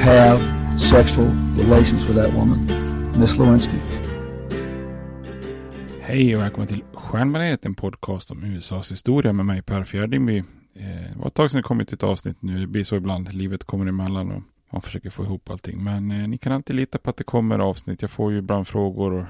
have sexual relations with that woman, Miss Lewinsky. Hej och välkommen till Stjärnbaneret, en podcast om USAs historia med mig Per Fjärdingby. Eh, Det var ett tag sedan det kom ett avsnitt nu. Det blir så ibland. Livet kommer emellan och man försöker få ihop allting. Men eh, ni kan alltid lita på att det kommer avsnitt. Jag får ju ibland frågor och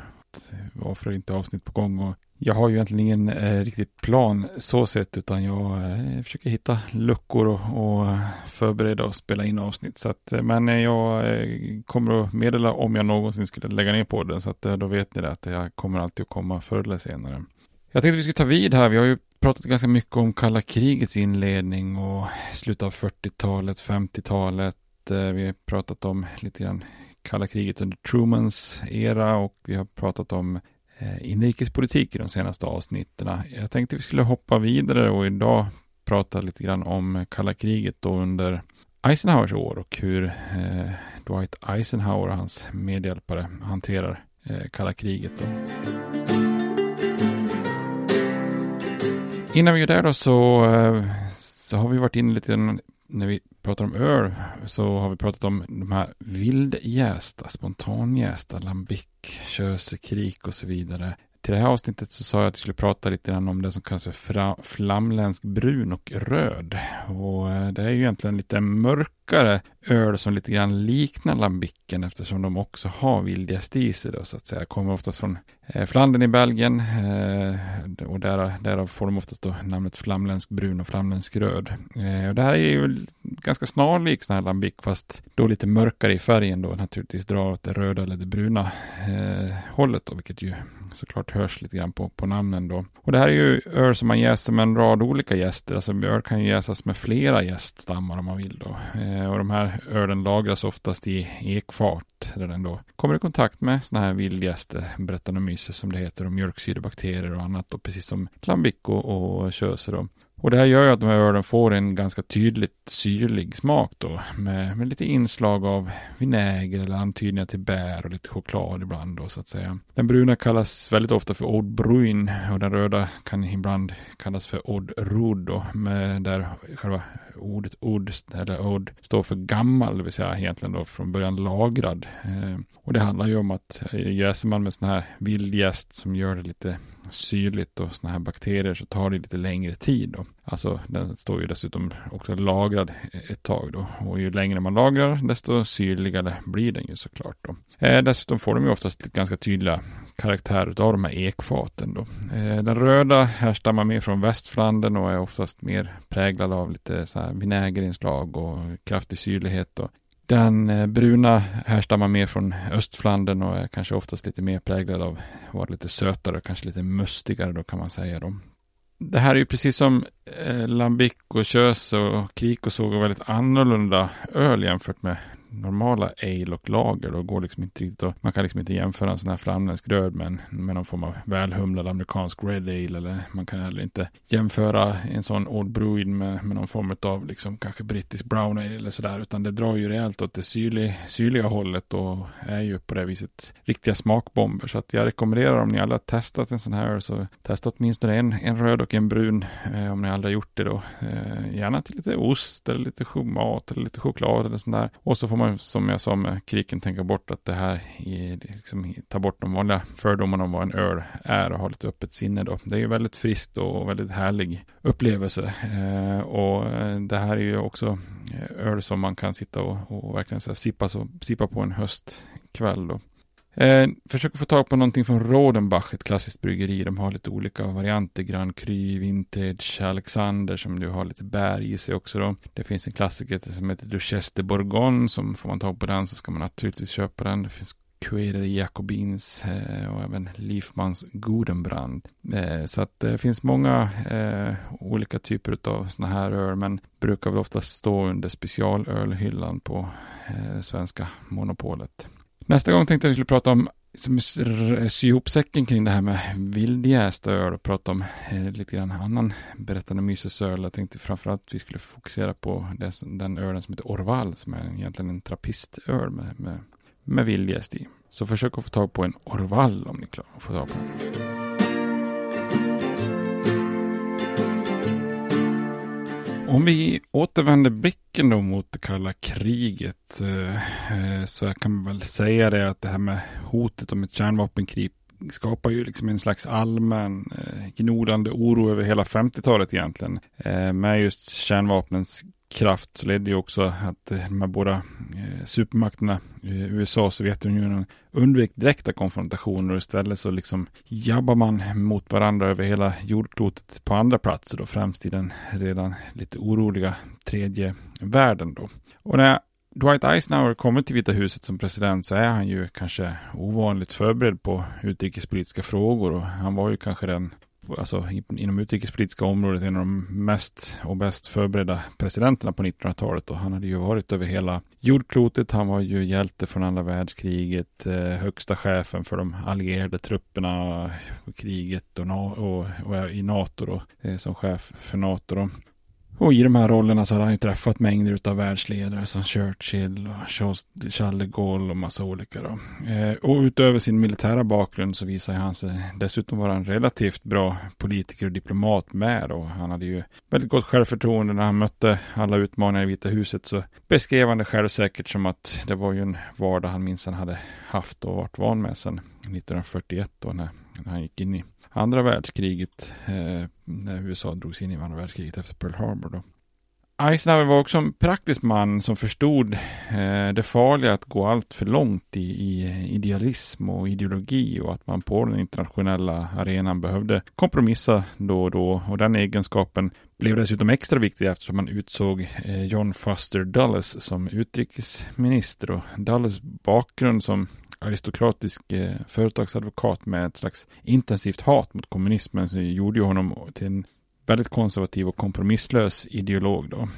varför är inte avsnitt på gång. Och jag har ju egentligen ingen eh, riktig plan så sett utan jag eh, försöker hitta luckor och, och eh, förbereda och spela in avsnitt. Så att, eh, men eh, jag eh, kommer att meddela om jag någonsin skulle lägga ner på den så att eh, då vet ni det att jag kommer alltid att komma förr eller senare. Jag tänkte vi skulle ta vid här. Vi har ju pratat ganska mycket om kalla krigets inledning och slutet av 40-talet, 50-talet. Eh, Vi har pratat om lite grann kalla kriget under Trumans era och vi har pratat om Eh, inrikespolitik i de senaste avsnitten. Jag tänkte vi skulle hoppa vidare och idag prata lite grann om kalla kriget då under Eisenhowers år och hur eh, Dwight Eisenhower och hans medhjälpare hanterar eh, kalla kriget. Då. Innan vi gör det då så, eh, så har vi varit inne lite grann när vi pratar om öl så har vi pratat om de här vildjästa, spontanjästa, lambic, kösekrik och så vidare. Till det här avsnittet så sa jag att vi skulle prata lite grann om det som kallas för flamländsk brun och röd. Och eh, det är ju egentligen lite mörk mörkare öl som lite grann liknar lambicken eftersom de också har vildjäst i sig då så att säga. Kommer oftast från eh, Flandern i Belgien eh, och där, därav får de oftast då namnet flamländsk brun och flamländsk röd. Eh, och det här är ju ganska snarlik sån här lambic fast då lite mörkare i färgen då naturligtvis drar åt det röda eller det bruna hållet då vilket ju såklart hörs lite grann på, på namnen då. Och det här är ju öl som man jäser med en rad olika gäster. Alltså öl kan ju jäsas med flera gäststammar om man vill då. Eh, och de här ölen lagras oftast i ekfat där den då kommer i kontakt med sådana här vildgäster, Brettanomyces som det heter, och mjölksyrebakterier och annat, och precis som lambic och, och köse då. Och det här gör ju att de här ölen får en ganska tydligt syrlig smak då med, med lite inslag av vinäger eller antydningar till bär och lite choklad ibland då så att säga. Den bruna kallas väldigt ofta för Odd Bruin och den röda kan ibland kallas för Odd Rud då med där själva ordet odd eller odd står för gammal, det vill säga egentligen då från början lagrad. Eh, och det handlar ju om att eh, jäser man med sån här vildjäst som gör det lite syrligt och sådana här bakterier så tar det lite längre tid då. Alltså den står ju dessutom också lagrad ett tag då. Och ju längre man lagrar desto syrligare blir den ju såklart då. Eh, dessutom får de ju oftast ganska tydliga karaktär av de här ekfaten då. Eh, den röda härstammar mer från västflandern och är oftast mer präglad av lite så här vinägerinslag och kraftig syrlighet. Då. Den eh, bruna härstammar mer från östflandern och är kanske oftast lite mer präglad av att vara lite sötare och kanske lite mustigare då kan man säga då. Det här är ju precis som eh, lambic och kös och krik och såg väldigt annorlunda öl jämfört med normala ale och lager. Då går liksom inte riktigt och, man kan liksom inte jämföra en sån här flamländsk röd med, med någon form av välhumlad amerikansk red ale. Eller man kan heller inte jämföra en sån Old Bruin med, med någon form av liksom kanske brittisk brown ale eller sådär. Utan det drar ju rejält åt det syrlig, syrliga hållet och är ju på det viset riktiga smakbomber. Så att jag rekommenderar om ni alla har testat en sån här så testa åtminstone en, en röd och en brun eh, om ni aldrig har gjort det då. Eh, gärna till lite ost eller lite mat eller lite choklad eller sånt där. Och så får man som jag sa med kriken tänka bort att det här är, liksom, tar bort de vanliga fördomarna om vad en öl är och ha lite öppet sinne då. Det är ju väldigt friskt och väldigt härlig upplevelse. Eh, och eh, det här är ju också eh, öl som man kan sitta och, och verkligen så här, sippa, så, sippa på en höstkväll då. Eh, försöker få tag på någonting från Rodenbach, ett klassiskt bryggeri. De har lite olika varianter. Grand Cru, Vintage, Alexander som nu har lite bär i sig också då. Det finns en klassiker som heter Duchesse de Bourgogne. Som får man tag på den så ska man naturligtvis köpa den. Det finns Queer Jacobins eh, och även Liefmans Godenbrand. Eh, så att det finns många eh, olika typer av sådana här öl men brukar väl oftast stå under specialölhyllan på eh, svenska monopolet. Nästa gång tänkte jag att vi skulle prata om som sy ihop säcken kring det här med vildjäst öl och prata om eh, lite grann annan berättande mysesöl. Jag tänkte framförallt att vi skulle fokusera på det, den ölen som heter Orval som är egentligen en trappistöl med, med, med vildjäst i. Så försök att få tag på en Orval om ni klarar att få tag på den. Om vi återvänder blicken då mot det kalla kriget eh, eh, så kan man väl säga det att det här med hotet om ett kärnvapenkrig skapar ju liksom en slags allmän eh, gnodande oro över hela 50-talet egentligen. Eh, med just kärnvapnens kraft så ledde ju också att eh, de här båda eh, supermakterna, eh, USA och Sovjetunionen, undvek direkta konfrontationer och istället så liksom jabbar man mot varandra över hela jordklotet på andra platser då, främst i den redan lite oroliga tredje världen då. Och när Dwight Eisenhower kommer till Vita huset som president så är han ju kanske ovanligt förberedd på utrikespolitiska frågor och han var ju kanske den alltså inom utrikespolitiska området en av de mest och bäst förberedda presidenterna på 1900-talet och han hade ju varit över hela jordklotet. Han var ju hjälte från andra världskriget, eh, högsta chefen för de allierade trupperna, kriget och, och, och i NATO då, eh, som chef för NATO då. Och i de här rollerna så hade han ju träffat mängder av världsledare som Churchill och Charles de Gaulle och massa olika. Då. Eh, och utöver sin militära bakgrund så visar han sig dessutom vara en relativt bra politiker och diplomat med. Och han hade ju väldigt gott självförtroende när han mötte alla utmaningar i Vita huset. Så beskrev han det självsäkert som att det var ju en vardag han minst hade haft och varit van med sedan 1941 då när, när han gick in i andra världskriget, eh, när USA drogs in i andra världskriget efter Pearl Harbor. Då. Eisenhower var också en praktisk man som förstod eh, det farliga att gå allt för långt i, i, eh, idealism och ideologi och att man på den internationella arenan behövde kompromissa då och då och den egenskapen blev dessutom extra viktig eftersom man utsåg eh, John Foster Dulles som utrikesminister och Dulles bakgrund som aristokratisk eh, företagsadvokat med ett slags intensivt hat mot kommunismen som gjorde ju honom till en väldigt konservativ och kompromisslös ideolog då.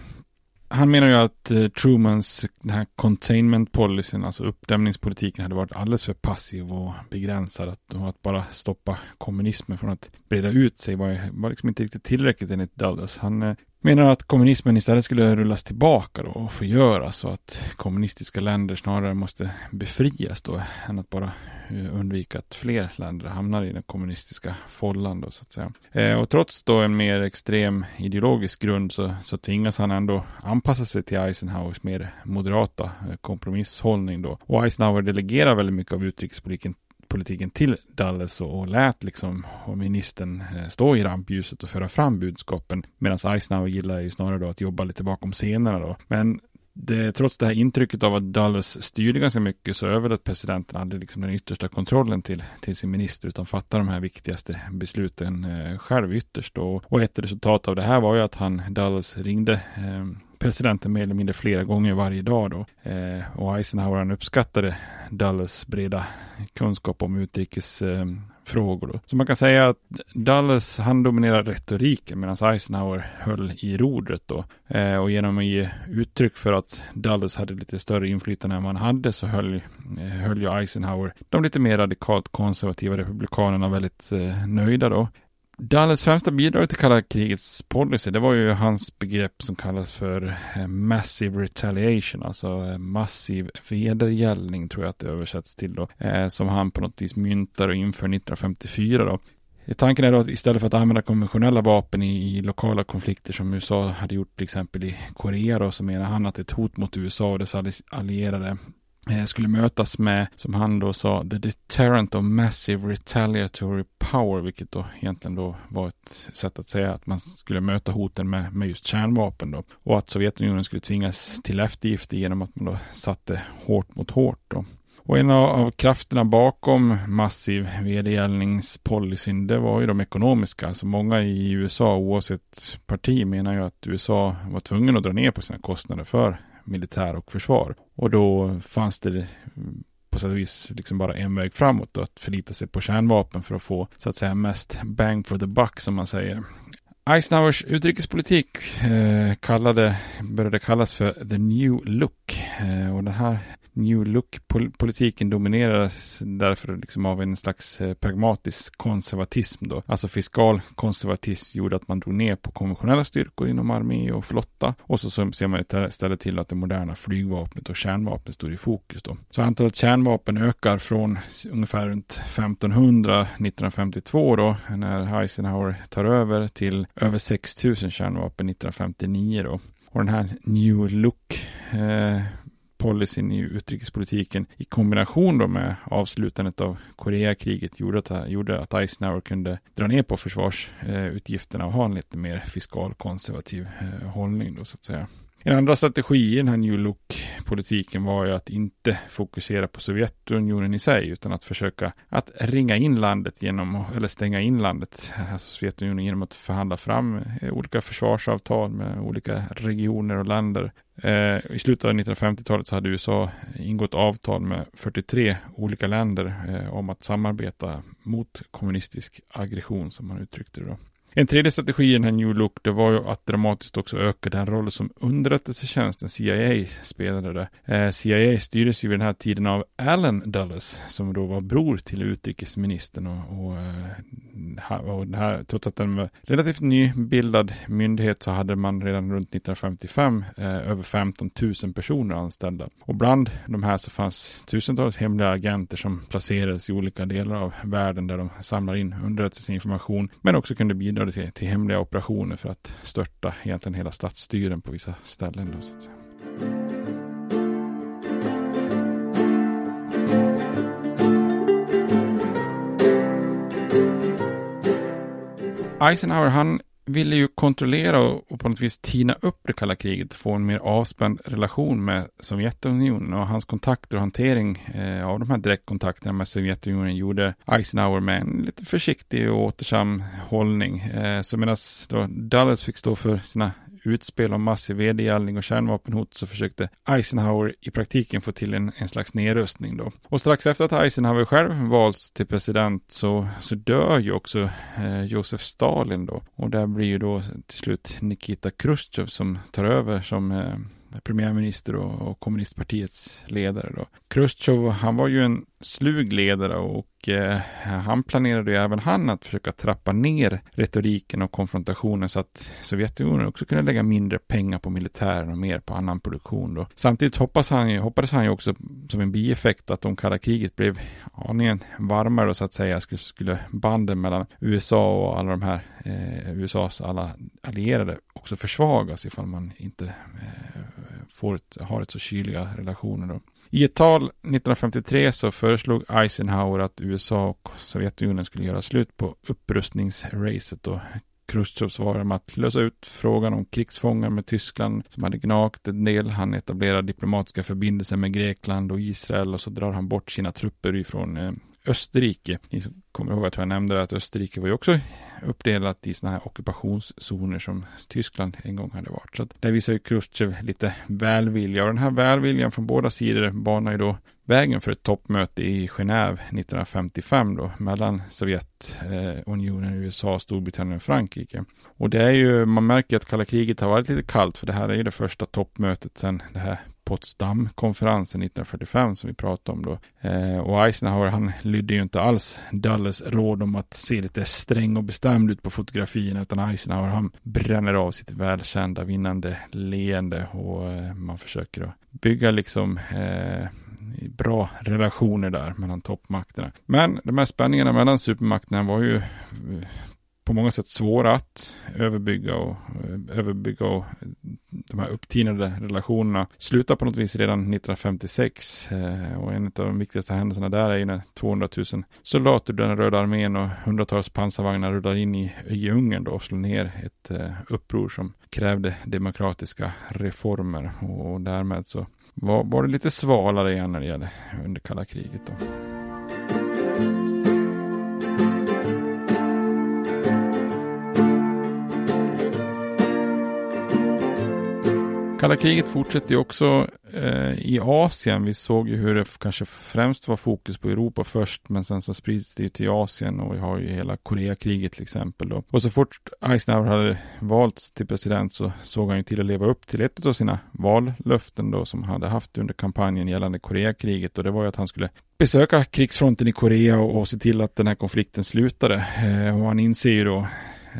han menar ju att eh, Trumans den här containment policyn, alltså uppdämningspolitiken, hade varit alldeles för passiv och begränsad. Att, och att bara stoppa kommunismen från att breda ut sig var, var liksom inte riktigt tillräckligt enligt Dulles. Han eh, menar att kommunismen istället skulle rullas tillbaka då och förgöras så att kommunistiska länder snarare måste befrias då än att bara eh, undvika att fler länder hamnar i den kommunistiska follan då så att säga. Eh, och trots då en mer extrem ideologisk grund så, så tvingas han ändå anpassa sig till Eisenhowers mer moderata eh, kompromisshållning då. Och Eisenhower delegerar väldigt mycket av utrikespolitiken politiken till Dulles och, och lät liksom ministern eh, stå i rampljuset och föra fram budskapen. Medan Eisenhower gillar ju snarare då att jobba lite bakom scenerna då. Men det, trots det här intrycket av att Dulles styrde ganska mycket så överlät presidenten aldrig liksom den yttersta kontrollen till, till sin minister utan fattade de här viktigaste besluten eh, själv ytterst. Och, och ett resultat av det här var ju att han, Dulles, ringde eh, presidenten mer eller mindre flera gånger varje dag då. Eh, och Eisenhower han uppskattade Dulles breda kunskap om utrikesfrågor. Eh, Så man kan säga att Dulles han dominerade retoriken medan Eisenhower höll i rodret då. Eh, och genom att ge uttryck för att Dulles hade lite större inflytande än man hade så höll, eh, höll ju Eisenhower de lite mer radikalt konservativa republikanerna väldigt eh, nöjda då. Dallas främsta bidrag till kalla krigets policy, det var ju hans begrepp som kallas för eh, massive retaliation, alltså eh, massiv vedergällning tror jag att det översätts till då, eh, som han på något vis myntar och inför 1954 då. Tanken är då att istället för att använda konventionella vapen i, i, lokala konflikter som USA hade gjort till exempel i Korea då, så menar han att ett hot mot USA och dess allierade Eh, skulle mötas med, som han då sa, the deterrent of massive retaliatory power, vilket då egentligen då var ett sätt att säga att man skulle möta hoten med, med just kärnvapen då. Och att Sovjetunionen skulle tvingas till eftergifter genom att man då satte hårt mot hårt då. Och en av, av krafterna bakom massiv vedergällningspolicyn, det var ju de ekonomiska. Alltså många i USA, oavsett parti, menar ju att USA var tvungen att dra ner på sina kostnader för militär och försvar. Och då fanns det på sätt och vis liksom bara en väg framåt då, att förlita sig på kärnvapen för att få så att säga mest bang for the buck som man säger. Eisenhowers utrikespolitik eh, kallade, började kallas för the new look. Eh, och den här New Look-politiken dominerades därför liksom av en slags eh, pragmatisk konservatism då. Alltså fiskal konservatism gjorde att man drog ner på konventionella styrkor inom armé och flotta. Och så, så ser man istället till att det moderna flygvapnet och kärnvapnet står i fokus då. Så antalet kärnvapen ökar från ungefär runt 1500 1952 då, när Eisenhower tar över till över 6 000 kärnvapen 1959 då. Och den här New Look eh, policyn i utrikespolitiken i kombination då med avslutandet av Koreakriget gjorde att, gjorde att Eisenhower kunde dra ner på försvarsutgifterna och ha en lite mer fiskal konservativ eh, hållning då så att säga. En andra strategi i den här New Look-politiken var ju att inte fokusera på Sovjetunionen i sig, utan att försöka att ringa in landet genom, eller stänga in landet, alltså Sovjetunionen genom att förhandla fram eh, olika försvarsavtal med olika regioner och länder. Eh, I slutet av 1950-talet så hade USA ingått avtal med 43 olika länder eh, om att samarbeta mot kommunistisk aggression, som man uttryckte det då. En tredje strategi i den här New Look, det var ju att dramatiskt också öka den roll som underrättelsetjänsten CIA spelade. Eh, CIA styrdes ju vid den här tiden av Allen Dulles, som då var bror till utrikesministern och, och, eh, och det här, trots att den var relativt nybildad myndighet så hade man redan runt 1955 eh, över 15 000 personer anställda. Och bland de här så fanns tusentals hemliga agenter som placerades i olika delar av världen där de samlar in underrättelseinformation, men också kunde bidra bidrar till, till hemliga operationer för att störta egentligen hela statsstyren på vissa ställen. Då, så att säga. Eisenhower han ville ju kontrollera och, på något vis tina upp det kalla kriget och få en mer avspänd relation med Sovjetunionen och hans kontakter och hantering eh, av de här direktkontakterna med Sovjetunionen gjorde Eisenhower med en lite försiktig och återsam hållning. Eh, så medan Dulles fick stå för sina utspel om massiv vedergällning och kärnvapenhot så försökte Eisenhower i praktiken få till en, en slags nedrustning då. Och strax efter att Eisenhower själv valts till president så, så dör ju också eh, Josef Stalin då. Och där blir ju då till slut Nikita Khrushchev som tar över som eh, premiärminister och, och kommunistpartiets ledare. Då. Khrushchev, han var ju en slug ledare och eh, han planerade ju även han att försöka trappa ner retoriken och konfrontationen så att Sovjetunionen också kunde lägga mindre pengar på militären och mer på annan produktion. Då. Samtidigt hoppas han hoppades han ju också som en bieffekt att om kalla kriget blev aningen varmare då, så att säga skulle, skulle banden mellan USA och alla de här eh, USAs alla allierade också försvagas ifall man inte eh, får ett, har ett så kyliga relationer. Då. I ett tal 1953 så föreslog Eisenhower att USA och Sovjetunionen skulle göra slut på upprustningsracet och Chrusjtjov svarade med att lösa ut frågan om krigsfångar med Tyskland som hade gnagt en del. Han etablerar diplomatiska förbindelser med Grekland och Israel och så drar han bort sina trupper ifrån eh, Österrike. Ni kommer ihåg att jag nämnde att Österrike var ju också uppdelat i sådana här ockupationszoner som Tyskland en gång hade varit. Så att där visar ju Khrushchev lite välvilja och den här välviljan från båda sidor banar ju då vägen för ett toppmöte i Genève 1955 då mellan Sovjetunionen, eh, USA, Storbritannien och Frankrike. Och det är ju, man märker att kalla kriget har varit lite kallt för det här är ju det första toppmötet sedan det här Potsdam-konferensen 1945 som vi pratade om då. Eh, och Eisenhower han lydde ju inte alls Dulles råd om att se lite sträng och bestämd ut på fotografierna utan Eisenhower han bränner av sitt välkända vinnande leende och eh, man försöker då bygga liksom eh, bra relationer där mellan toppmakterna. Men de här spänningarna mellan supermakterna var ju eh, på många sätt svåra att överbygga och eh, överbygga och eh, de här upptinade relationerna slutar på något vis redan 1956 eh, och en av de viktigaste händelserna där är ju när 200 000 soldater ur den röda armén och hundratals pansarvagnar rullar in i, i Ungern då och slår ner ett uppror som krävde demokratiska reformer och därmed så var, var det lite svalare igen när det gällde under kalla kriget då. Kalla kriget fortsätter ju också eh, i Asien. Vi såg ju hur det kanske främst var fokus på Europa först, men sen så sprids det ju till Asien och vi har ju hela Koreakriget till exempel. Då. Och så fort Eisenhower hade valts till president så såg han ju till att leva upp till ett av sina vallöften då som han hade haft under kampanjen gällande Koreakriget och det var ju att han skulle besöka krigsfronten i Korea och, och se till att den här konflikten slutade. Eh, och han inser ju då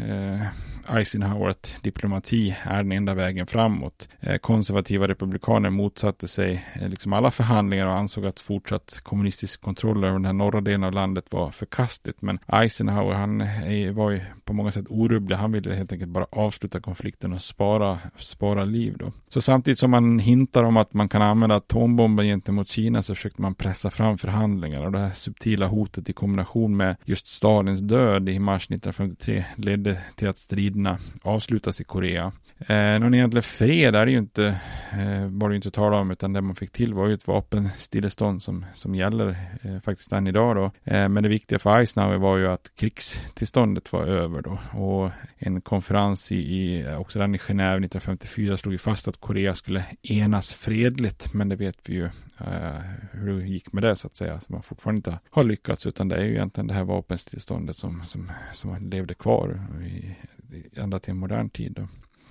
eh, Eisenhower att diplomati är den enda vägen framåt. Eh, konservativa republikaner motsatte sig eh, liksom alla förhandlingar och ansåg att fortsatt kommunistisk kontroll över den här norra delen av landet var förkastligt. Men Eisenhower, han eh, var ju på många sätt orubblig. Han ville helt enkelt bara avsluta konflikten och spara, spara liv då. Så samtidigt som man hintar om att man kan använda atombomber gentemot Kina så försökte man pressa fram förhandlingar och det här subtila hotet i kombination med just Stalins död i mars 1953 ledde till att striden striderna avslutas i Korea. Eh, någon egentlig fred är det ju inte, eh, var det ju inte tala om, utan det man fick till var ju ett vapenstillestånd som, som gäller eh, faktiskt än idag då. Eh, men det viktiga för Eisenhower var ju att krigstillståndet var över då. Och en konferens i, i också den i Genève 1954 slog ju fast att Korea skulle enas fredligt, men det vet vi ju eh, hur det gick med det så att säga, som man fortfarande inte har lyckats, utan det är ju egentligen det här vapenstilleståndet som, som, som levde kvar i, ända till modern tid. Då.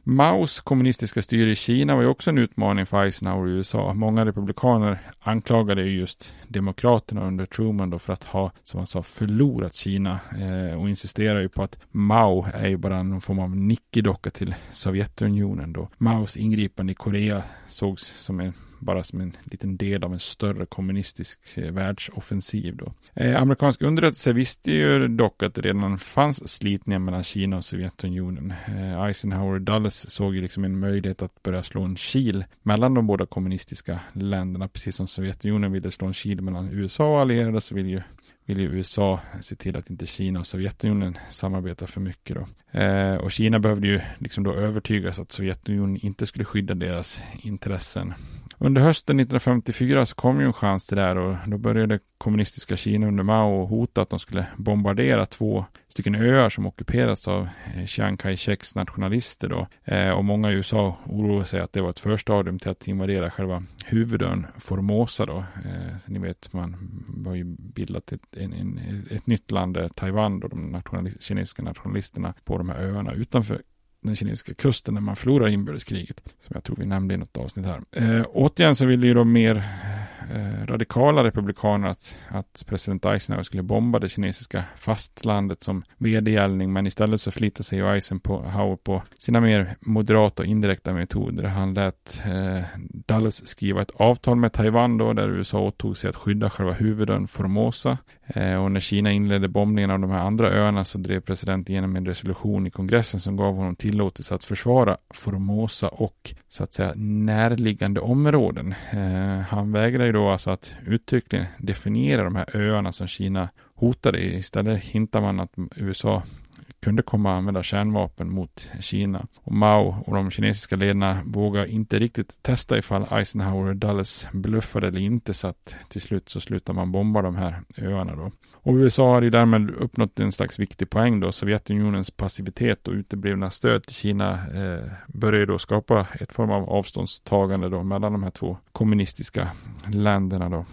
Maos kommunistiska styre i Kina var ju också en utmaning för Eisenhower i USA. Många republikaner anklagade just demokraterna under Truman då för att ha, som han sa, förlorat Kina eh, och insisterar ju på att Mao är ju bara någon form av nickedocka till Sovjetunionen då. Maos ingripande i Korea sågs som en bara som en liten del av en större kommunistisk eh, världsoffensiv. Då. Eh, amerikansk underrättelse visste ju dock att det redan fanns slitningar mellan Kina och Sovjetunionen. Eh, Eisenhower och Dulles såg ju liksom en möjlighet att börja slå en kil mellan de båda kommunistiska länderna, precis som Sovjetunionen ville slå en kil mellan USA och allierade så vill ju vill ju USA se till att inte Kina och Sovjetunionen samarbetar för mycket. Då. Eh, och Kina behövde ju liksom då övertygas att Sovjetunionen inte skulle skydda deras intressen under hösten 1954 så kom ju en chans till det här och då började kommunistiska Kina under Mao hota att de skulle bombardera två stycken öar som ockuperats av eh, Chiang Kai-sheks nationalister då. Eh, och många i USA oroade sig att det var ett förstadium till att invadera själva huvudön Formosa då. Eh, ni vet, man har ju bildat ett, en, en, ett nytt land där Taiwan då de nationalist, kinesiska nationalisterna på de här öarna utanför den kinesiska kusten när man förlorar inbördeskriget. Som jag tror vi nämnde i något avsnitt här. Eh, återigen så ville ju då mer eh, radikala republikaner att, att president Eisenhower skulle bomba det kinesiska fastlandet som vedergällning. Men istället så förlitade sig ju Eisenhower på sina mer moderata och indirekta metoder. Han lät eh, Dulles skriva ett avtal med Taiwan då där USA åtog sig att skydda själva huvudön Formosa. Eh, och när Kina inledde bombningen av de här andra öarna så drev presidenten igenom en resolution i kongressen som gav honom tillåtelse att försvara Formosa och så att säga närliggande områden. Eh, han vägrade ju då alltså att uttryckligen definiera de här öarna som Kina hotade. Istället hintar man att USA kunde komma att använda kärnvapen mot Kina. Och Mao och de kinesiska ledarna vågade inte riktigt testa ifall Eisenhower och Dulles bluffade eller inte så att till slut så slutar man bomba de här öarna då. Och USA hade ju därmed uppnått en slags viktig poäng då. Sovjetunionens passivitet och uteblivna stöd till Kina eh, började då skapa ett form av avståndstagande då mellan de här två kommunistiska länderna då.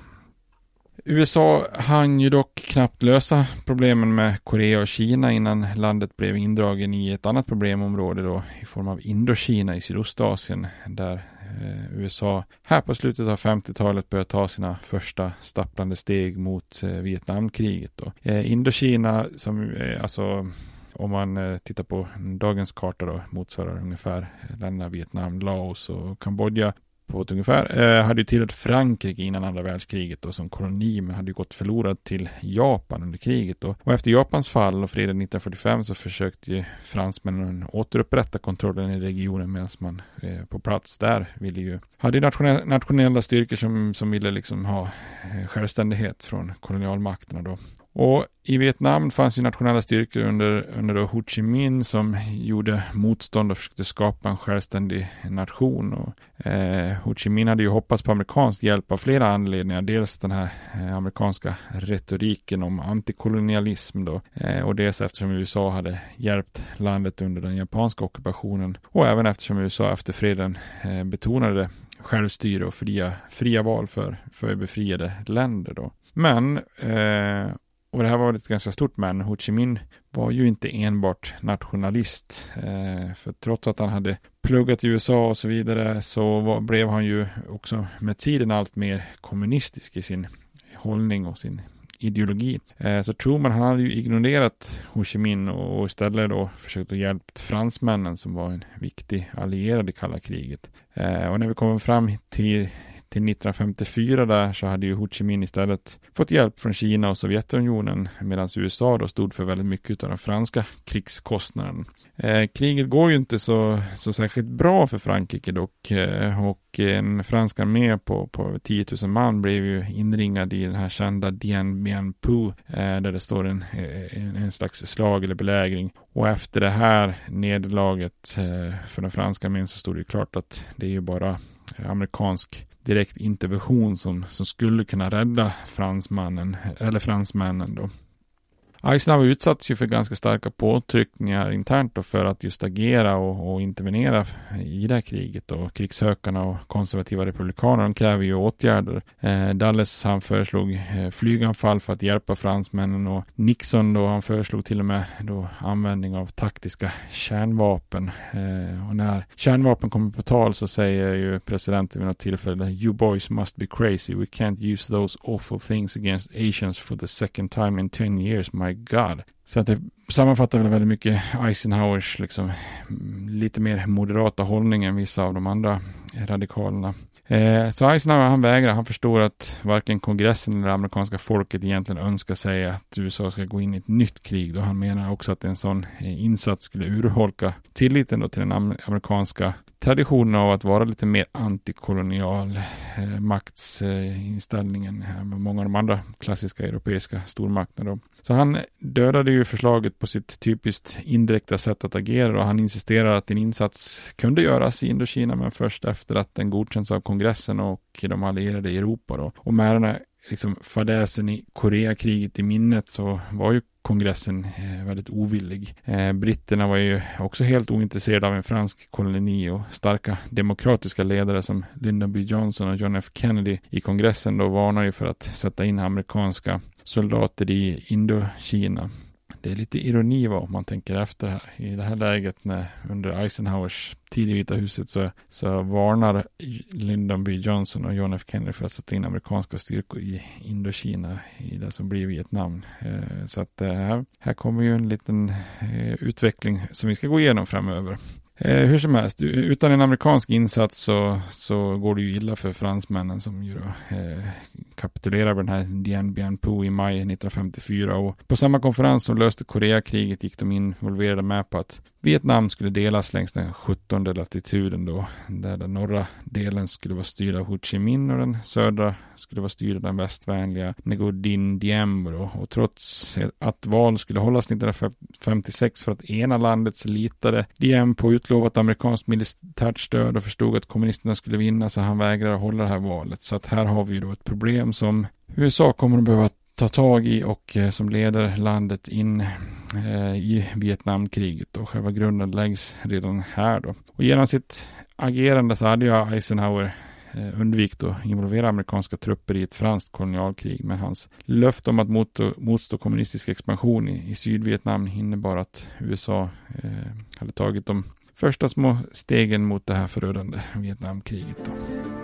USA hann ju dock knappt lösa problemen med Korea och Kina innan landet blev indragen i ett annat problemområde då i form av Indokina i Sydostasien där eh, USA här på slutet av 50-talet började ta sina första stapplande steg mot eh, Vietnamkriget. Då. Eh, Indokina som alltså om man tittar på dagens karta då motsvarar ungefär länderna Vietnam, Laos och Kambodja på ett ungefär. Eh, hade ju tillhört Frankrike innan andra världskriget och som koloni men hade ju gått förlorad till Japan under kriget. Och, och efter Japans fall och freden 1945 så försökte ju fransmännen återupprätta kontrollen i regionen medan man eh, på plats där ville ju hade nationella, nationella styrkor som, som ville liksom ha eh, självständighet från kolonialmakterna då. Och i Vietnam fanns ju nationella styrkor under, under Ho Chi Minh som gjorde motstånd och försökte skapa en självständig nation. Och, eh, Ho Chi Minh hade ju hoppats på amerikansk hjälp av flera anledningar. Dels den här eh, amerikanska retoriken om antikolonialism då eh, och dels eftersom USA hade hjälpt landet under den japanska ockupationen och även eftersom USA efter freden eh, betonade självstyre och fria, fria val för, för befriade länder då. Men eh, och det här var ett ganska stort men. Ho Chi Minh var ju inte enbart nationalist. Eh, för trots att han hade pluggat i USA och så vidare så var, blev han ju också med tiden allt mer kommunistisk i sin hållning och sin ideologi. Eh, så Truman han hade ju ignorerat Ho Chi Minh och, och istället då försökt att hjälpa fransmännen som var en viktig allierad i kalla kriget. Eh, och när vi kommer fram till till 1954 där så hade ju Ho Chi Minh istället fått hjälp från Kina och Sovjetunionen medan USA då stod för väldigt mycket av den franska krigskostnaden. Eh, kriget går ju inte så, så särskilt bra för Frankrike dock eh, och en fransk armé på, på 10 000 man blev ju inringad i den här kända Dien Bien Phu eh, där det står en, en, en, slags slag eller belägring och efter det här nederlaget eh, för den franska armén så stod det ju klart att det är ju bara amerikansk direkt intervention som, som skulle kunna rädda fransmannen, eller fransmännen då. Eisenhower utsattes ju för ganska starka påtryckningar internt då för att just agera och, och intervenera i det här kriget. Och krigshökarna och konservativa republikaner de kräver ju åtgärder. Eh, Dulles han föreslog eh, flyganfall för att hjälpa fransmännen och Nixon då han föreslog till och med då användning av taktiska kärnvapen. Eh, och när kärnvapen kommer på tal så säger ju presidenten vid något tillfälle You boys must be crazy. We can't use those awful things against Asians for the second time in ten years my God. Så att det sammanfattar väl väldigt mycket Eisenhowers liksom lite mer moderata hållning än vissa av de andra radikalerna. Eh, så Eisenhower han vägrar, han förstår att varken kongressen eller amerikanska folket egentligen önskar sig att USA ska gå in i ett nytt krig. Då han menar också att en sån eh, insats skulle urholka tilliten då till den amerikanska traditionen av att vara lite mer antikolonial eh, maktsinställningen eh, med många av de andra klassiska europeiska stormakterna. Så han dödade ju förslaget på sitt typiskt indirekta sätt att agera och han insisterar att en insats kunde göras i Indokina men först efter att den godkänts av kongressen och de allierade i Europa. Då. Och märarna liksom, fadäsen i Koreakriget i minnet så var ju kongressen eh, väldigt ovillig. Eh, britterna var ju också helt ointresserade av en fransk koloni och starka demokratiska ledare som Lyndon B. Johnson och John F. Kennedy i kongressen då varnar ju för att sätta in amerikanska soldater i Indokina det är lite ironi om man tänker efter här. I det här läget när under Eisenhowers tid i Vita huset så, så varnar Lyndon B Johnson och John F Kennedy för att sätta in amerikanska styrkor i Indokina i det som blir Vietnam. Eh, så att eh, här kommer ju en liten eh, utveckling som vi ska gå igenom framöver. Eh, hur som helst, utan en amerikansk insats så, så går det ju illa för fransmännen som ju då, eh, kapitulerar med den här Dien Bien Phu i maj 1954. Och på samma konferens som löste Koreakriget gick de involverade med på att Vietnam skulle delas längs den 17 latituden då, där den norra delen skulle vara styrd av Ho Chi Minh och den södra skulle vara styrd av den västvänliga Ngo Dinh Diem då. Och trots att val skulle hållas 1956 för att ena landet så litade Diem på utlovat amerikanskt militärt stöd och förstod att kommunisterna skulle vinna så han vägrade hålla det här valet. Så att här har vi ju då ett problem som USA kommer att behöva ta tag i och eh, som leder landet in eh, i Vietnamkriget och själva grunden läggs redan här då. Och genom sitt agerande så hade ju Eisenhower eh, undvikit att involvera amerikanska trupper i ett franskt kolonialkrig. Men hans löfte om att motstå, motstå kommunistisk expansion i, i Sydvietnam innebar att USA eh, hade tagit de första små stegen mot det här förödande Vietnamkriget. Då.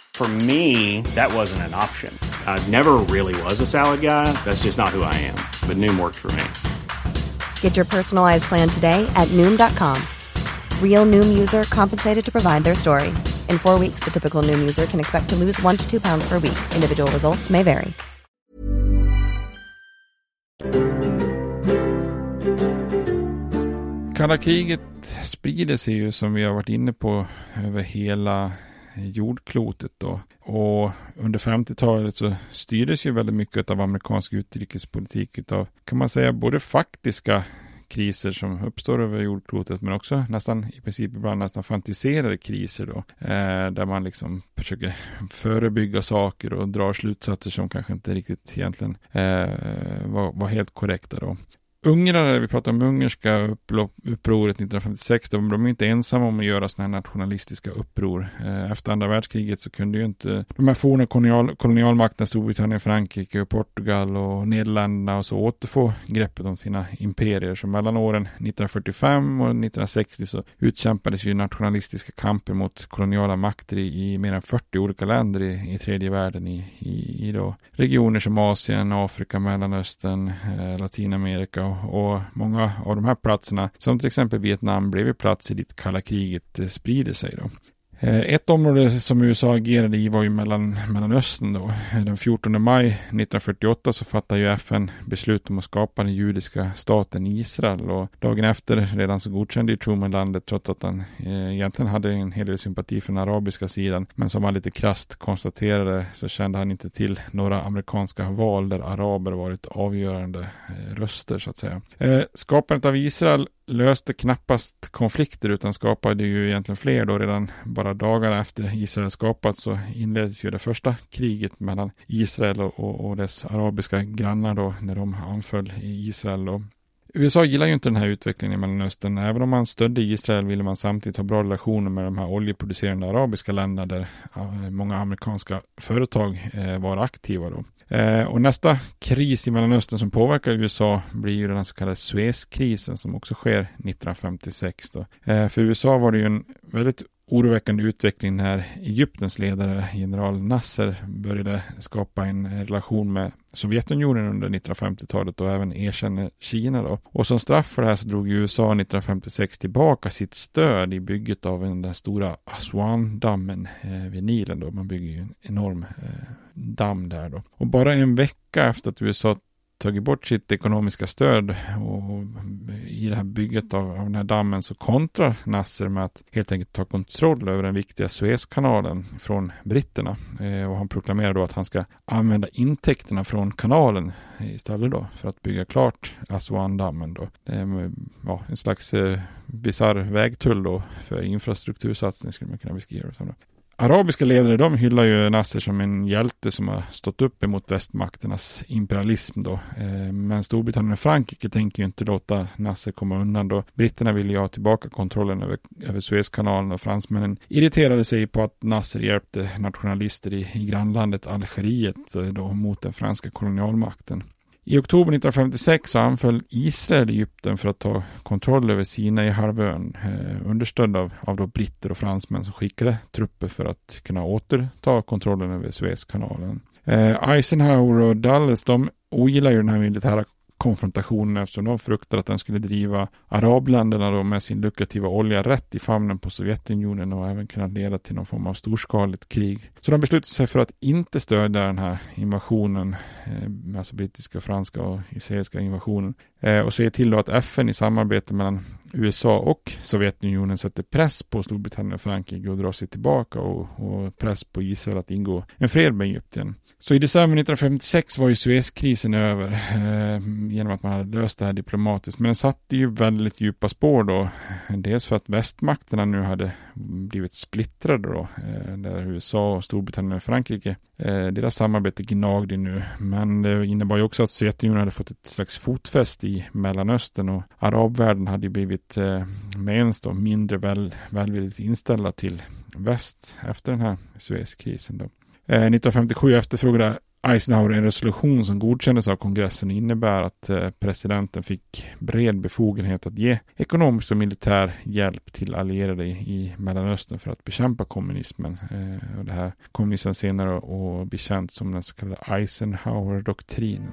For me, that wasn't an option. I never really was a salad guy. That's just not who I am. But Noom worked for me. Get your personalized plan today at Noom.com. Real Noom user compensated to provide their story. In four weeks, the typical Noom user can expect to lose one to two pounds per week. Individual results may vary. Kalla kriget sprider sig ju som vi har varit inne på över hela jordklotet då. Och under 50-talet så styrdes ju väldigt mycket av amerikansk utrikespolitik utav, kan man säga, både faktiska kriser som uppstår över jordklotet men också nästan i princip ibland nästan fantiserade kriser då. Eh, där man liksom försöker förebygga saker och drar slutsatser som kanske inte riktigt egentligen eh, var, var helt korrekta då. Ungrare, vi pratar om ungerska upproret 1956, de, de är inte ensamma om att göra sådana här nationalistiska uppror. Eh, efter andra världskriget så kunde ju inte de här forna kolonial, kolonialmakterna, Storbritannien, Frankrike, Portugal och Nederländerna och så återfå greppet om sina imperier. Så mellan åren 1945 och 1960 så utkämpades ju nationalistiska kamper mot koloniala makter i, i mer än 40 olika länder i, i tredje världen i, i, i då regioner som Asien, Afrika, Mellanöstern, eh, Latinamerika och många av de här platserna, som till exempel Vietnam, blev ju platser dit kalla kriget eh, sprider sig då. Eh, ett område som USA agerade i var ju mellan, Mellanöstern då. Den 14 maj 1948 så fattade ju FN beslut om att skapa den judiska staten Israel och dagen efter redan så godkände ju Truman landet trots att han eh, egentligen hade en hel del sympati för den arabiska sidan. Men som han lite krast konstaterade så kände han inte till några amerikanska val där araber varit avgörande eh, röster så att säga. Eh, skapandet av Israel löste knappast konflikter utan skapade ju egentligen fler då redan bara dagar efter Israel skapats så inleddes ju det första kriget mellan Israel och, och, dess arabiska grannar då när de anföll i Israel Då. USA gillar ju inte den här utvecklingen i Mellanöstern. Även om man stödde Israel ville man samtidigt ha bra relationer med de här oljeproducerande arabiska länderna där många amerikanska företag eh, var aktiva då. Eh, och nästa kris i Mellanöstern som påverkar USA blir ju den så kallade Suezkrisen som också sker 1956. Då. Eh, för USA var det ju en väldigt oroväckande utveckling när Egyptens ledare general Nasser började skapa en relation med Sovjetunionen under 1950-talet och även erkänner Kina då. Och som straff för det här så drog USA 1956 tillbaka sitt stöd i bygget av den stora Aswan-dammen eh, vid Nilen då. Man bygger ju en enorm eh, damm där då. Och bara en vecka efter att USA tagit bort sitt ekonomiska stöd och i det här bygget av, av den här dammen så kontrar Nasser med att helt enkelt ta kontroll över den viktiga Suezkanalen från britterna. Eh, och han proklamerar då att han ska använda intäkterna från kanalen istället då för att bygga klart Aswan-dammen då. Eh, det är ja, en slags eh, bisarr vägtull då för infrastruktursatsning skulle man kunna beskriva det som. Då arabiska ledare de hyllar ju Nasser som en hjälte som har stått upp emot västmakternas imperialism då. Eh, men Storbritannien och Frankrike tänker ju inte låta Nasser komma undan då. Britterna vill ju ha tillbaka kontrollen över, över Suezkanalen och fransmännen irriterade sig på att Nasser hjälpte nationalister i, i grannlandet Algeriet eh, då mot den franska kolonialmakten. I oktober 1956 så anföll Israel Egypten för att ta kontroll över Sinai-halvön, eh, understödd av, av då britter och fransmän som skickade trupper för att kunna återta kontrollen över Suezkanalen. Eh, Eisenhower och Dulles de ogillar ju den här militära konfrontationen eftersom de fruktar att den skulle driva arabländerna då med sin lukrativa olja rätt i famnen på Sovjetunionen och även kunna leda till någon form av storskaligt krig. Så de beslutade sig för att inte stödja den här invasionen, eh, alltså brittiska, franska och israeliska invasionen eh, och säger till då att FN i samarbete mellan USA och Sovjetunionen sätter press på Storbritannien och Frankrike att dra sig tillbaka och, och press på Israel att ingå en fred med Egypten. Så i december 1956 var ju Suezkrisen över eh, genom att man hade löst det här diplomatiskt. Men den satte ju väldigt djupa spår då. Dels för att västmakterna nu hade blivit splittrade då. Eh, där USA och Storbritannien och Frankrike. Eh, deras samarbete gnagde nu. Men det innebar ju också att Sovjetunionen hade fått ett slags fotfäste i Mellanöstern och arabvärlden hade blivit eh, med ens då mindre väl, välvilligt inställda till väst efter den här Suezkrisen då. Eh, 1957 efterfrågade Eisenhower en resolution som godkändes av kongressen och innebär att eh, presidenten fick bred befogenhet att ge ekonomisk och militär hjälp till allierade i Mellanöstern för att bekämpa kommunismen. Eh, och det här kom sen senare att bli känt som den så kallade Eisenhower-doktrinen.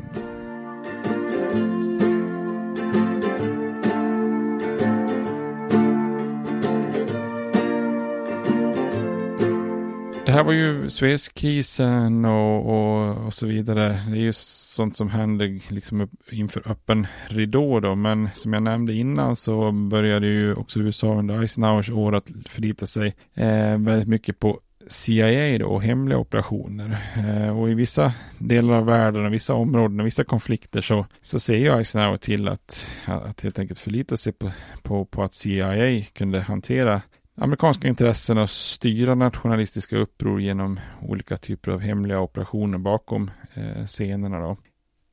Det här var ju Suezkrisen och, och, och, så vidare. Det är ju sånt som händer liksom inför öppen ridå då. Men som jag nämnde innan så började ju också USA under Eisenhowers år att förlita sig eh, väldigt mycket på CIA då, och hemliga operationer. Eh, och i vissa delar av världen och vissa områden och vissa konflikter så, så ser ju Eisenhower till att, att helt enkelt förlita sig på, på, på att CIA kunde hantera amerikanska intressen och styra nationalistiska uppror genom olika typer av hemliga operationer bakom eh, scenerna. Då.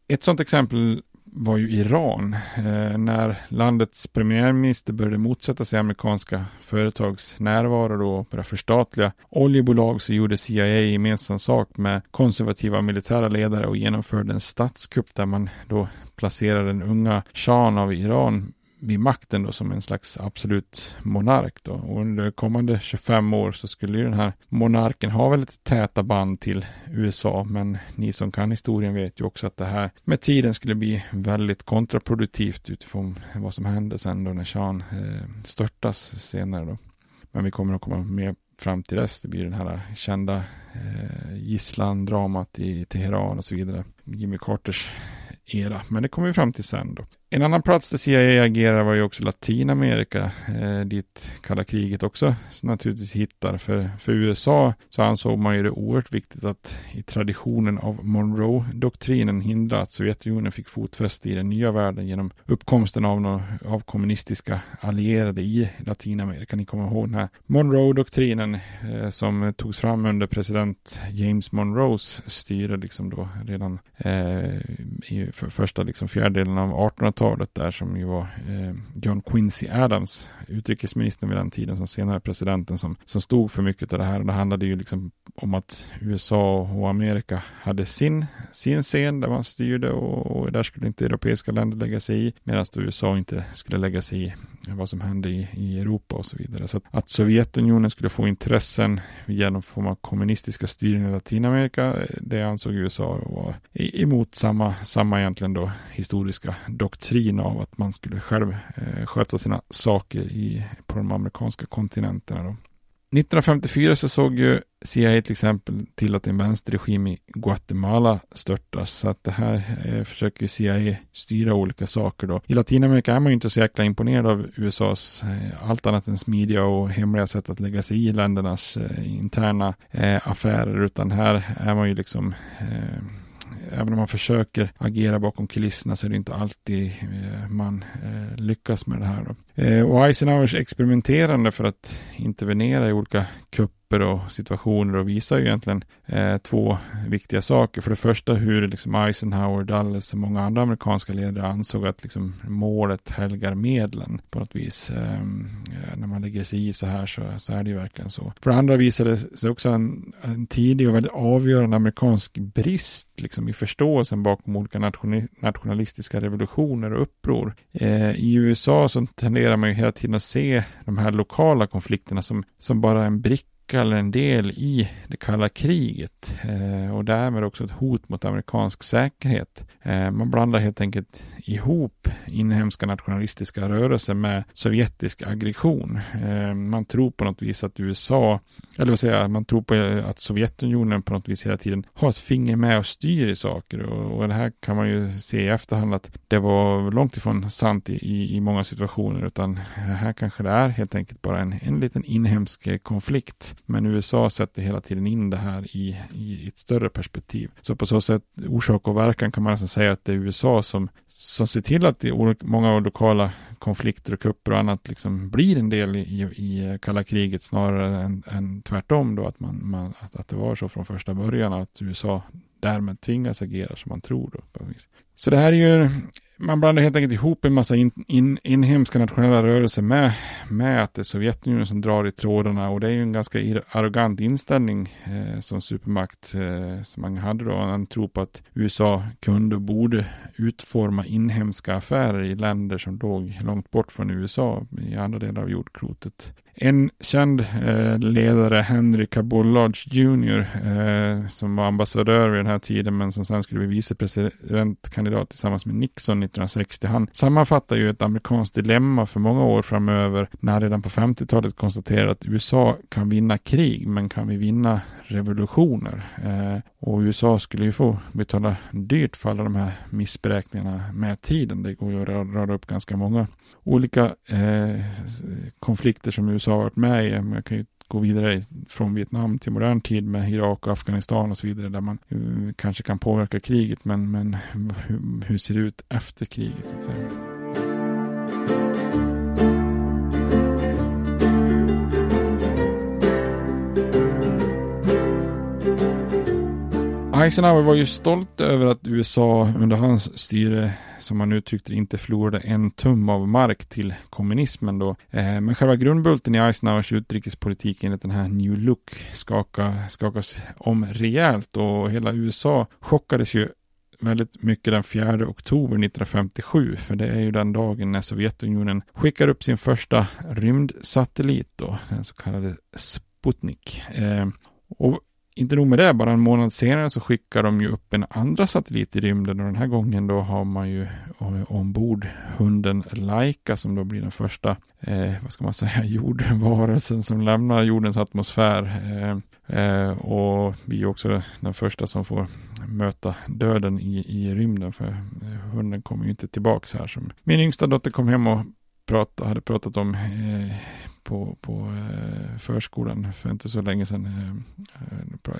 Ett sådant exempel var ju Iran. Eh, när landets premiärminister började motsätta sig amerikanska företags närvaro då och började förstatliga oljebolag så gjorde CIA gemensam sak med konservativa militära ledare och genomförde en statskupp där man då placerade den unga shahen av Iran vid makten då som en slags absolut monark då. Och under kommande 25 år så skulle ju den här monarken ha väldigt täta band till USA. Men ni som kan historien vet ju också att det här med tiden skulle bli väldigt kontraproduktivt utifrån vad som hände sen då när Shahen eh, störtas senare då. Men vi kommer att komma med fram till dess. Det blir den här kända eh, gisslandramat i Teheran och så vidare. Jimmy Carters era. Men det kommer vi fram till sen då. En annan plats där CIA agerar var ju också Latinamerika, eh, dit kalla kriget också naturligtvis hittar. För, för USA så ansåg man ju det oerhört viktigt att i traditionen av Monroe-doktrinen hindra att Sovjetunionen fick fotfäste i den nya världen genom uppkomsten av, någon, av kommunistiska allierade i Latinamerika. Ni kommer ihåg den här Monroe-doktrinen eh, som togs fram under president James Monroes styre liksom då redan eh, i för första liksom fjärdedelen av 1800-talet 80-talet där som ju var eh, John Quincy Adams, utrikesministern vid den tiden som senare presidenten som, som stod för mycket av det här. Och det handlade ju liksom om att USA och Amerika hade sin, sin scen där man styrde och, och där skulle inte europeiska länder lägga sig i medan USA inte skulle lägga sig i vad som hände i, i Europa och så vidare. Så att, att Sovjetunionen skulle få intressen genom form av kommunistiska styrning i Latinamerika, eh, det ansåg USA var emot samma, samma egentligen då historiska doktrin av att man skulle själv eh, sköta sina saker i, på de amerikanska kontinenterna. Då. 1954 så såg ju CIA till exempel till att en vänsterregim i Guatemala störtas. Så att det här eh, försöker CIA styra olika saker då. I Latinamerika är man ju inte så jäkla imponerad av USAs eh, allt annat än smidiga och hemliga sätt att lägga sig i ländernas eh, interna eh, affärer. Utan här är man ju liksom eh, även om man försöker agera bakom kulisserna så är det inte alltid eh, man eh, lyckas med det här. Då. Eh, och Eisenhowers experimenterande för att intervenera i olika kupper och situationer och visar ju egentligen eh, två viktiga saker. För det första hur liksom Eisenhower, Dulles och många andra amerikanska ledare ansåg att liksom målet helgar medlen på något vis. Ehm, eh, när man lägger sig i så här så, så är det ju verkligen så. För det andra visade sig också en, en tidig och väldigt avgörande amerikansk brist liksom, i förståelsen bakom olika nationalistiska revolutioner och uppror. Eh, I USA så tenderar man ju hela tiden att se de här lokala konflikterna som, som bara en bricka eller en del i det kalla kriget eh, och därmed också ett hot mot amerikansk säkerhet. Eh, man blandar helt enkelt ihop inhemska nationalistiska rörelser med sovjetisk aggression. Eh, man tror på något vis att USA, eller vad säger jag, man tror på att Sovjetunionen på något vis hela tiden har ett finger med och styr i saker och, det här kan man ju se i efterhand att det var långt ifrån sant i, i, i många situationer utan här kanske det är helt enkelt bara en, en liten inhemsk konflikt men USA sätter hela tiden in det här i, i ett större perspektiv. Så på så sätt, orsak och verkan kan man nästan säga att det är USA som, som ser till att det många lokala konflikter och kupper och annat liksom blir en del i, i kalla kriget snarare än, än tvärtom då att, man, man, att, att det var så från första början att USA därmed tvingas agera som man tror. Då, Så det här är ju man blandar helt enkelt ihop en massa in, in, inhemska nationella rörelser med, med att det är Sovjetunionen som drar i trådarna och det är ju en ganska arrogant inställning eh, som supermakt eh, som man hade då. Man tror på att USA kunde och borde utforma inhemska affärer i länder som låg långt bort från USA i andra delar av jordklotet. En känd eh, ledare, Henry Cabot Lodge Jr, eh, som var ambassadör vid den här tiden, men som sen skulle bli vicepresidentkandidat tillsammans med Nixon 1960. Han sammanfattar ju ett amerikanskt dilemma för många år framöver, när han redan på 50-talet konstaterade att USA kan vinna krig, men kan vi vinna revolutioner? Eh, och USA skulle ju få betala dyrt för alla de här missberäkningarna med tiden. Det går ju att rada upp ganska många olika eh, konflikter som USA har varit med i. Man kan ju gå vidare från Vietnam till modern tid med Irak och Afghanistan och så vidare där man eh, kanske kan påverka kriget men, men hur, hur ser det ut efter kriget så att säga. Eisenhower var ju stolt över att USA under hans styre, som han uttryckte det, inte förlorade en tum av mark till kommunismen då. Eh, men själva grundbulten i Eisenhowers utrikespolitik enligt den här New Look skaka, skakas om rejält och hela USA chockades ju väldigt mycket den 4 oktober 1957, för det är ju den dagen när Sovjetunionen skickar upp sin första rymdsatellit då, den så kallade Sputnik. Eh, och inte nog med det, bara en månad senare så skickar de ju upp en andra satellit i rymden och den här gången då har man ju ombord hunden Laika som då blir den första, eh, vad ska man säga, jordvarelsen som lämnar jordens atmosfär. Eh, eh, och blir också den första som får möta döden i, i rymden för eh, hunden kommer ju inte tillbaks här. Som min yngsta dotter kom hem och prat, hade pratat om eh, på, på eh, förskolan för inte så länge sedan. Eh,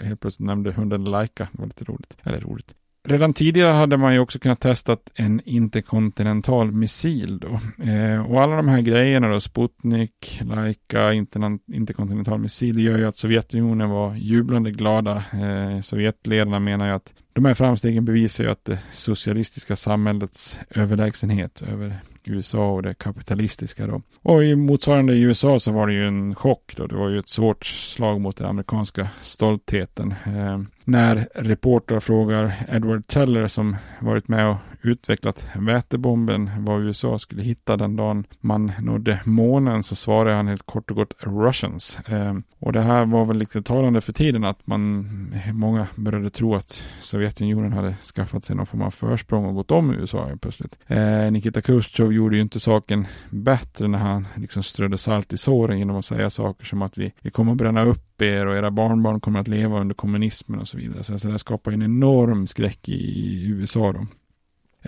eh, helt plötsligt nämnde hunden Laika, det var lite roligt. Eller roligt. redan tidigare hade man ju också kunnat testa en interkontinental missil då. Eh, och alla de här grejerna då, Sputnik, Laika, interkontinental missil, gör ju att Sovjetunionen var jublande glada. Eh, Sovjetledarna menar ju att de här framstegen bevisar ju att det socialistiska samhällets överlägsenhet över USA och det kapitalistiska då. Och i motsvarande i USA så var det ju en chock då. Det var ju ett svårt slag mot den amerikanska stoltheten. Ehm, när reportrar frågar Edward Teller som varit med och utvecklat vätebomben vad USA skulle hitta den dagen man nådde månen så svarar han helt kort och gott Russians. Eh, och det här var väl lite talande för tiden att man, många började tro att Sovjetunionen hade skaffat sig någon form av försprång och gått om USA plötsligt. Eh, Nikita Khrushchev gjorde ju inte saken bättre när han liksom strödde salt i såren genom att säga saker som att vi, vi kommer att bränna upp er och era barnbarn kommer att leva under kommunismen och så vidare. Så, så det skapar en enorm skräck i, i USA då.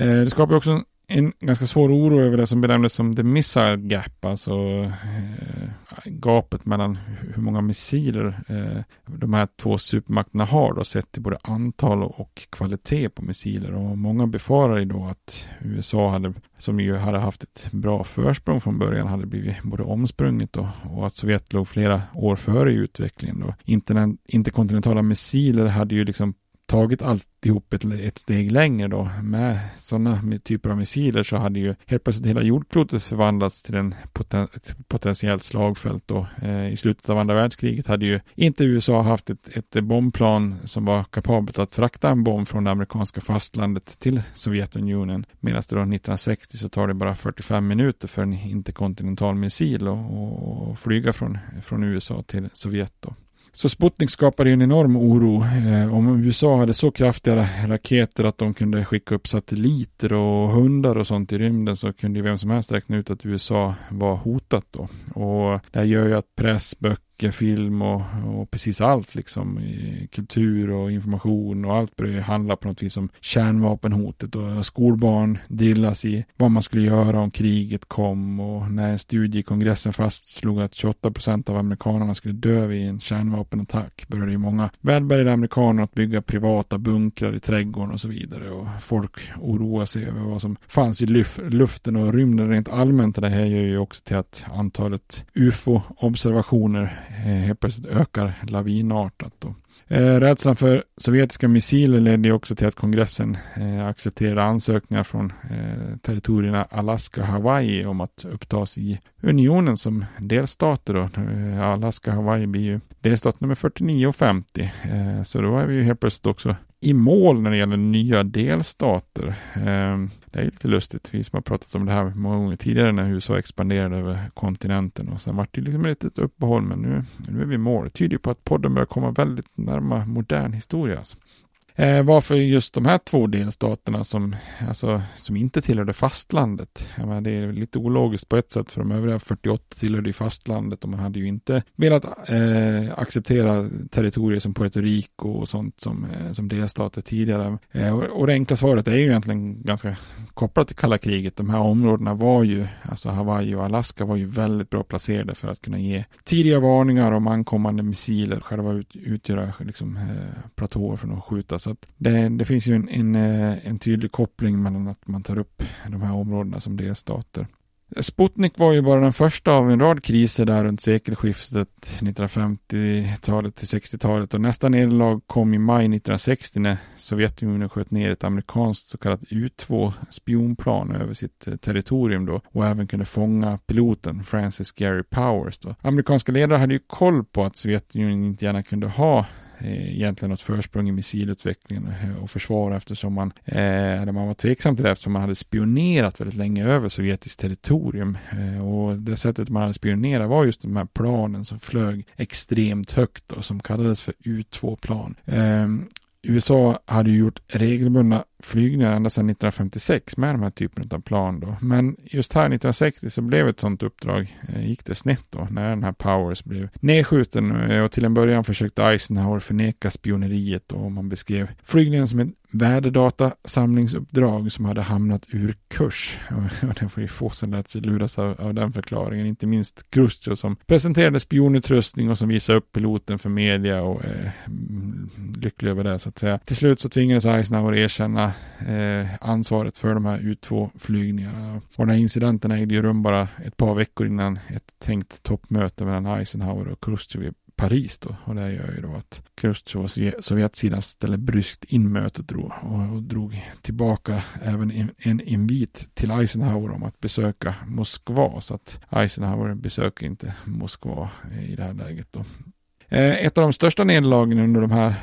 Eh, det skapar också en ganska svår oro över det som benämndes som the missile gap, alltså eh, gapet mellan hur många missiler eh, de här två supermakterna har då, sett till både antal och kvalitet på missiler. Och många befarar ju då att USA hade, som ju hade haft ett bra försprång från början, hade blivit både omsprunget då, och att Sovjet låg flera år före i utvecklingen. Då. Interkontinentala missiler hade ju liksom tagit alltihop ett, ett steg längre då. Med sådana typer av missiler så hade ju helt plötsligt hela jordklotet förvandlats till en poten, ett potentiellt slagfält då. Eh, I slutet av andra världskriget hade ju inte USA haft ett, ett bombplan som var kapabelt att frakta en bomb från det amerikanska fastlandet till Sovjetunionen. Medan det då 1960 så tar det bara 45 minuter för en interkontinental missil att flyga från, från USA till Sovjet då. Så Sputnik skapade en enorm oro. Eh, om USA hade så kraftiga raketer att de kunde skicka upp satelliter och hundar och sånt i rymden så kunde ju vem som helst räkna ut att USA var hotat då. Och det här gör ju att press, böcker, film och, och precis allt liksom. Kultur och information och allt började handla på något vis om kärnvapenhotet och skolbarn delas i vad man skulle göra om kriget kom och när en studie i kongressen fastslog att 28 procent av amerikanerna skulle dö vid en kärnvapenattack började ju många välbärgade amerikaner att bygga privata bunkrar i trädgården och så vidare och folk oroar sig över vad som fanns i luften och rymden rent allmänt. Det här gör ju också till att antalet ufo-observationer Eh, helt plötsligt ökar lavinartat. Då. Eh, rädslan för sovjetiska missiler ledde också till att kongressen eh, accepterade ansökningar från territorierna Alaska och Hawaii om att upptas i unionen som delstater. Då. Alaska och Hawaii blir ju delstat nummer 49 och 50. så då är vi ju helt plötsligt också i mål när det gäller nya delstater. Ehm, det är lite lustigt, vi som har pratat om det här många gånger tidigare när USA expanderade över kontinenten och sen vart det liksom ett litet uppehåll men nu, nu är vi i mål. Det tyder på att podden börjar komma väldigt närma modern historia. Alltså. Eh, varför just de här två delstaterna som, alltså, som inte tillhörde fastlandet? Menar, det är lite ologiskt på ett sätt för de övriga 48 tillhörde ju fastlandet och man hade ju inte velat eh, acceptera territorier som Puerto Rico och sånt som, eh, som delstater tidigare. Eh, och, och det enkla svaret är ju egentligen ganska kopplat till kalla kriget. De här områdena var ju, alltså Hawaii och Alaska var ju väldigt bra placerade för att kunna ge tidiga varningar om ankommande missiler, själva ut, utgöra liksom, eh, platåer för att skjuta så att det, det finns ju en, en, eh, en, tydlig koppling mellan att man tar upp de här områdena som delstater. Sputnik var ju bara den första av en rad kriser där runt sekelskiftet 1950-talet till 60-talet och nästa nederlag kom i maj 1960 när Sovjetunionen sköt ner ett amerikanskt så kallat U-2 spionplan över sitt eh, territorium då och även kunde fånga piloten Francis Gary Powers då. Amerikanska ledare hade ju koll på att Sovjetunionen inte gärna kunde ha Eh, egentligen något försprång i missilutvecklingen och eh, försvar eftersom man, eh, man var tveksam till det eftersom man hade spionerat väldigt länge över sovjetiskt territorium. Eh, och det sättet man hade spionerat var just de här planen som flög extremt högt och som kallades för U2-plan. Eh, USA hade ju gjort regelbundna flygningar ända sedan 1956 med de här typen av plan då. Men just här 1960 så blev ett sådant uppdrag, eh, gick det snett då när den här Powers blev nedskjuten eh, och till en början försökte Eisenhower förneka spioneriet och man beskrev flygningen som ett värdedatasamlingsuppdrag som hade hamnat ur kurs. Och det var ju få som lät sig luras av, av den förklaringen, inte minst Khrushchev som presenterade spionutrustning och som visade upp piloten för media och eh, mm, lycklig över det så att säga. Till slut så tvingades Eisenhower erkänna eh, ansvaret för de här U2-flygningarna. Och den här incidenten ägde ju rum bara ett par veckor innan ett tänkt toppmöte mellan Eisenhower och Khrushchev Paris då. Och det gör ju då att Khrushchev och Sovjetsidan ställer bryskt in mötet då och, och drog tillbaka även en, en invit till Eisenhower om att besöka Moskva. Så att Eisenhower besöker inte Moskva i det här läget då. Eh, ett av de största nederlagen under de här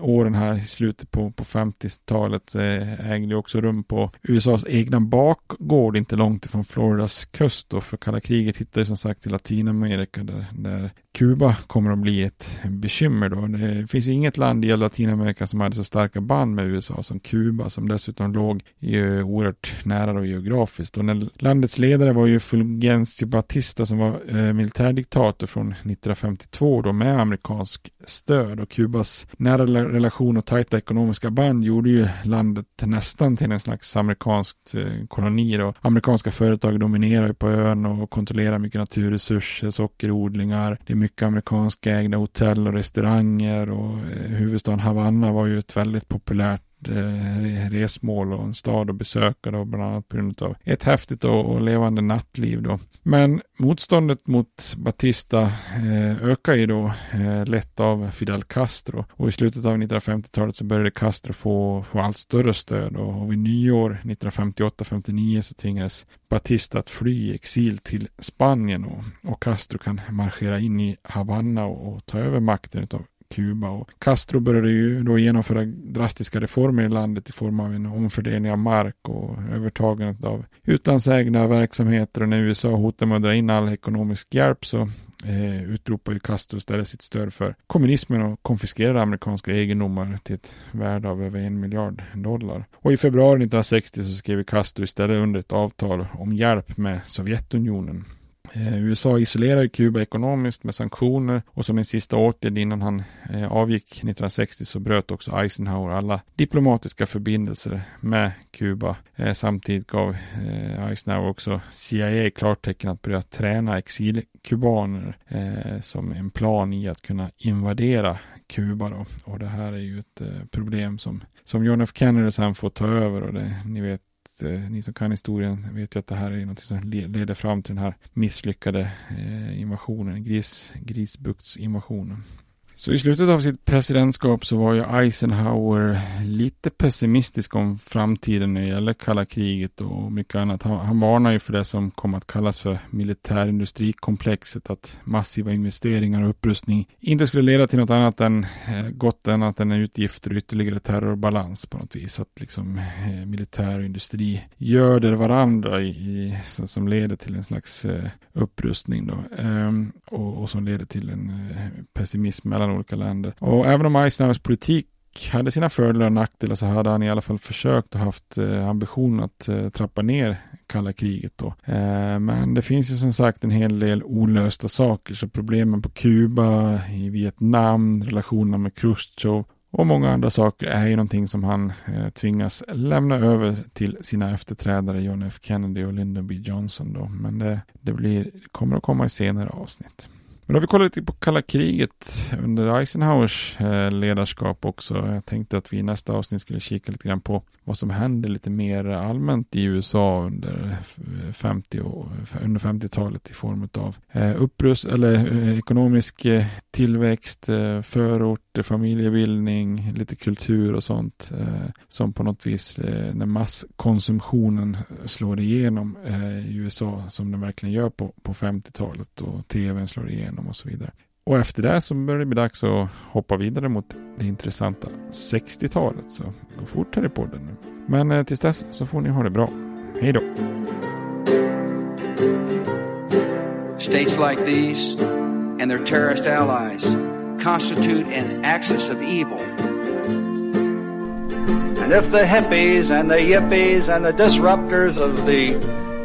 åren här i slutet på, på 50-talet eh, ägde också rum på USAs egna bakgård inte långt ifrån Floridas kust då för kalla kriget hittade som sagt till Latinamerika där, där Kuba kommer att bli ett bekymmer då. Det finns ju inget land i Latinamerika som hade så starka band med USA som Kuba som dessutom låg ju eh, oerhört nära då geografiskt. Och när landets ledare var ju Fulgencio Batista som var eh, militärdiktator från 1952 då med amerikansk stöd och Kubas nära relation och tajta ekonomiska band gjorde ju landet nästan till en slags amerikanskt eh, koloni då. Amerikanska företag dominerar ju på ön och kontrollerar mycket naturresurser, sockerodlingar. Det är mycket amerikanska ägda hotell och restauranger och eh, huvudstaden Havanna var ju ett väldigt populärt Eh, resmål och en stad att besöka då, bland annat på grund av ett häftigt och, och levande nattliv då. Men motståndet mot Batista eh, ökar ju då eh, lätt av Fidel Castro och i slutet av 1950-talet så började Castro få, få allt större stöd och, och vid nyår 1958-59 så tvingades Batista att fly i exil till Spanien och, och Castro kan marschera in i Havanna och, och ta över makten av Kuba. Och Castro började ju då genomföra drastiska reformer i landet i form av en omfördelning av mark och övertagandet av utlandsägda verksamheter. Och när USA hotade med att dra in all ekonomisk hjälp så eh, utropade ju Castro istället sitt stöd för kommunismen och konfiskerade amerikanska egendomar till ett värde av över en miljard dollar. Och i februari 1960 så skrev Castro istället under ett avtal om hjälp med Sovjetunionen. Eh, USA isolerade Kuba ekonomiskt med sanktioner och som en sista åtgärd innan han eh, avgick 1960 så bröt också Eisenhower alla diplomatiska förbindelser med Kuba. Eh, samtidigt gav Eisenhower också CIA klartecken att börja träna exilkubaner som en plan i att kunna invadera Kuba då. Och det här är ju ett problem som, som John F Kennedy sen får ta över och det, ni vet Eh, ni som kan historien vet ju att det här är något som leder fram till den här misslyckade eh, invasionen, gris, grisbuktsinvasionen. Så i slutet av sitt presidentskap så var ju Eisenhower lite pessimistisk om framtiden när det gäller kalla kriget och mycket annat. Han, han varnar ju för det som kom att kallas för militärindustrikomplexet, att massiva investeringar och upprustning inte skulle leda till något annat än eh, gott annat än utgifter och ytterligare terrorbalans på något vis. Att liksom eh, militär och industri göder varandra i, i som, som, leder till en slags eh, upprustning då ehm, och, och, som leder till en eh, pessimism mellan mellan olika länder. Och även om Eisenhowers politik hade sina fördelar och nackdelar så hade han i alla fall försökt och haft eh, ambition att eh, trappa ner kalla kriget då. Eh, men det finns ju som sagt en hel del olösta saker så problemen på Kuba, i Vietnam, relationerna med Khrushchev och många andra saker är ju någonting som han eh, tvingas lämna över till sina efterträdare John F Kennedy och Lyndon B Johnson då. Men det, det blir, kommer att komma i senare avsnitt. Men då har vi kollat lite på kalla kriget under Eisenhowers eh, ledarskap också. Jag tänkte att vi i nästa avsnitt skulle kika lite grann på vad som händer lite mer allmänt i USA under 50 och, eh, under 50-talet i form av eh, upprust eller ekonomisk tillväxt, förorter, familjebildning, lite kultur och sånt som på något vis när masskonsumtionen slår igenom i USA som den verkligen gör på, på 50-talet och tvn slår igenom igenom och så vidare. Och efter det så börjar det bli dags att hoppa vidare mot det intressanta 60-talet. Så gå fort här i podden nu. Men eh, tills dess så får ni ha det bra. Hej då! States like these and their terrorist allies constitute an axis of evil. And if the hippies and the yippies and the disruptors of the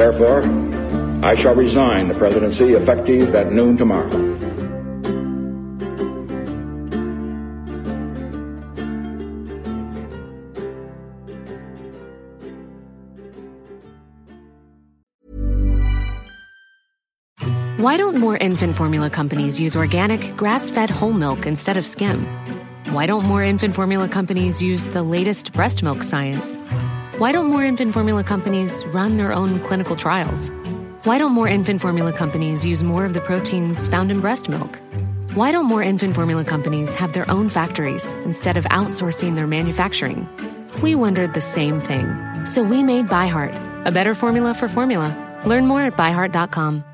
Therefore, I shall resign the presidency effective at noon tomorrow. Why don't more infant formula companies use organic, grass fed whole milk instead of skim? Why don't more infant formula companies use the latest breast milk science? Why don't more infant formula companies run their own clinical trials? Why don't more infant formula companies use more of the proteins found in breast milk? Why don't more infant formula companies have their own factories instead of outsourcing their manufacturing? We wondered the same thing. So we made ByHeart, a better formula for formula. Learn more at byheart.com.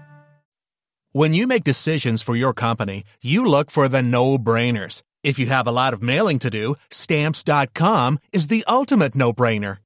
When you make decisions for your company, you look for the no-brainers. If you have a lot of mailing to do, stamps.com is the ultimate no-brainer.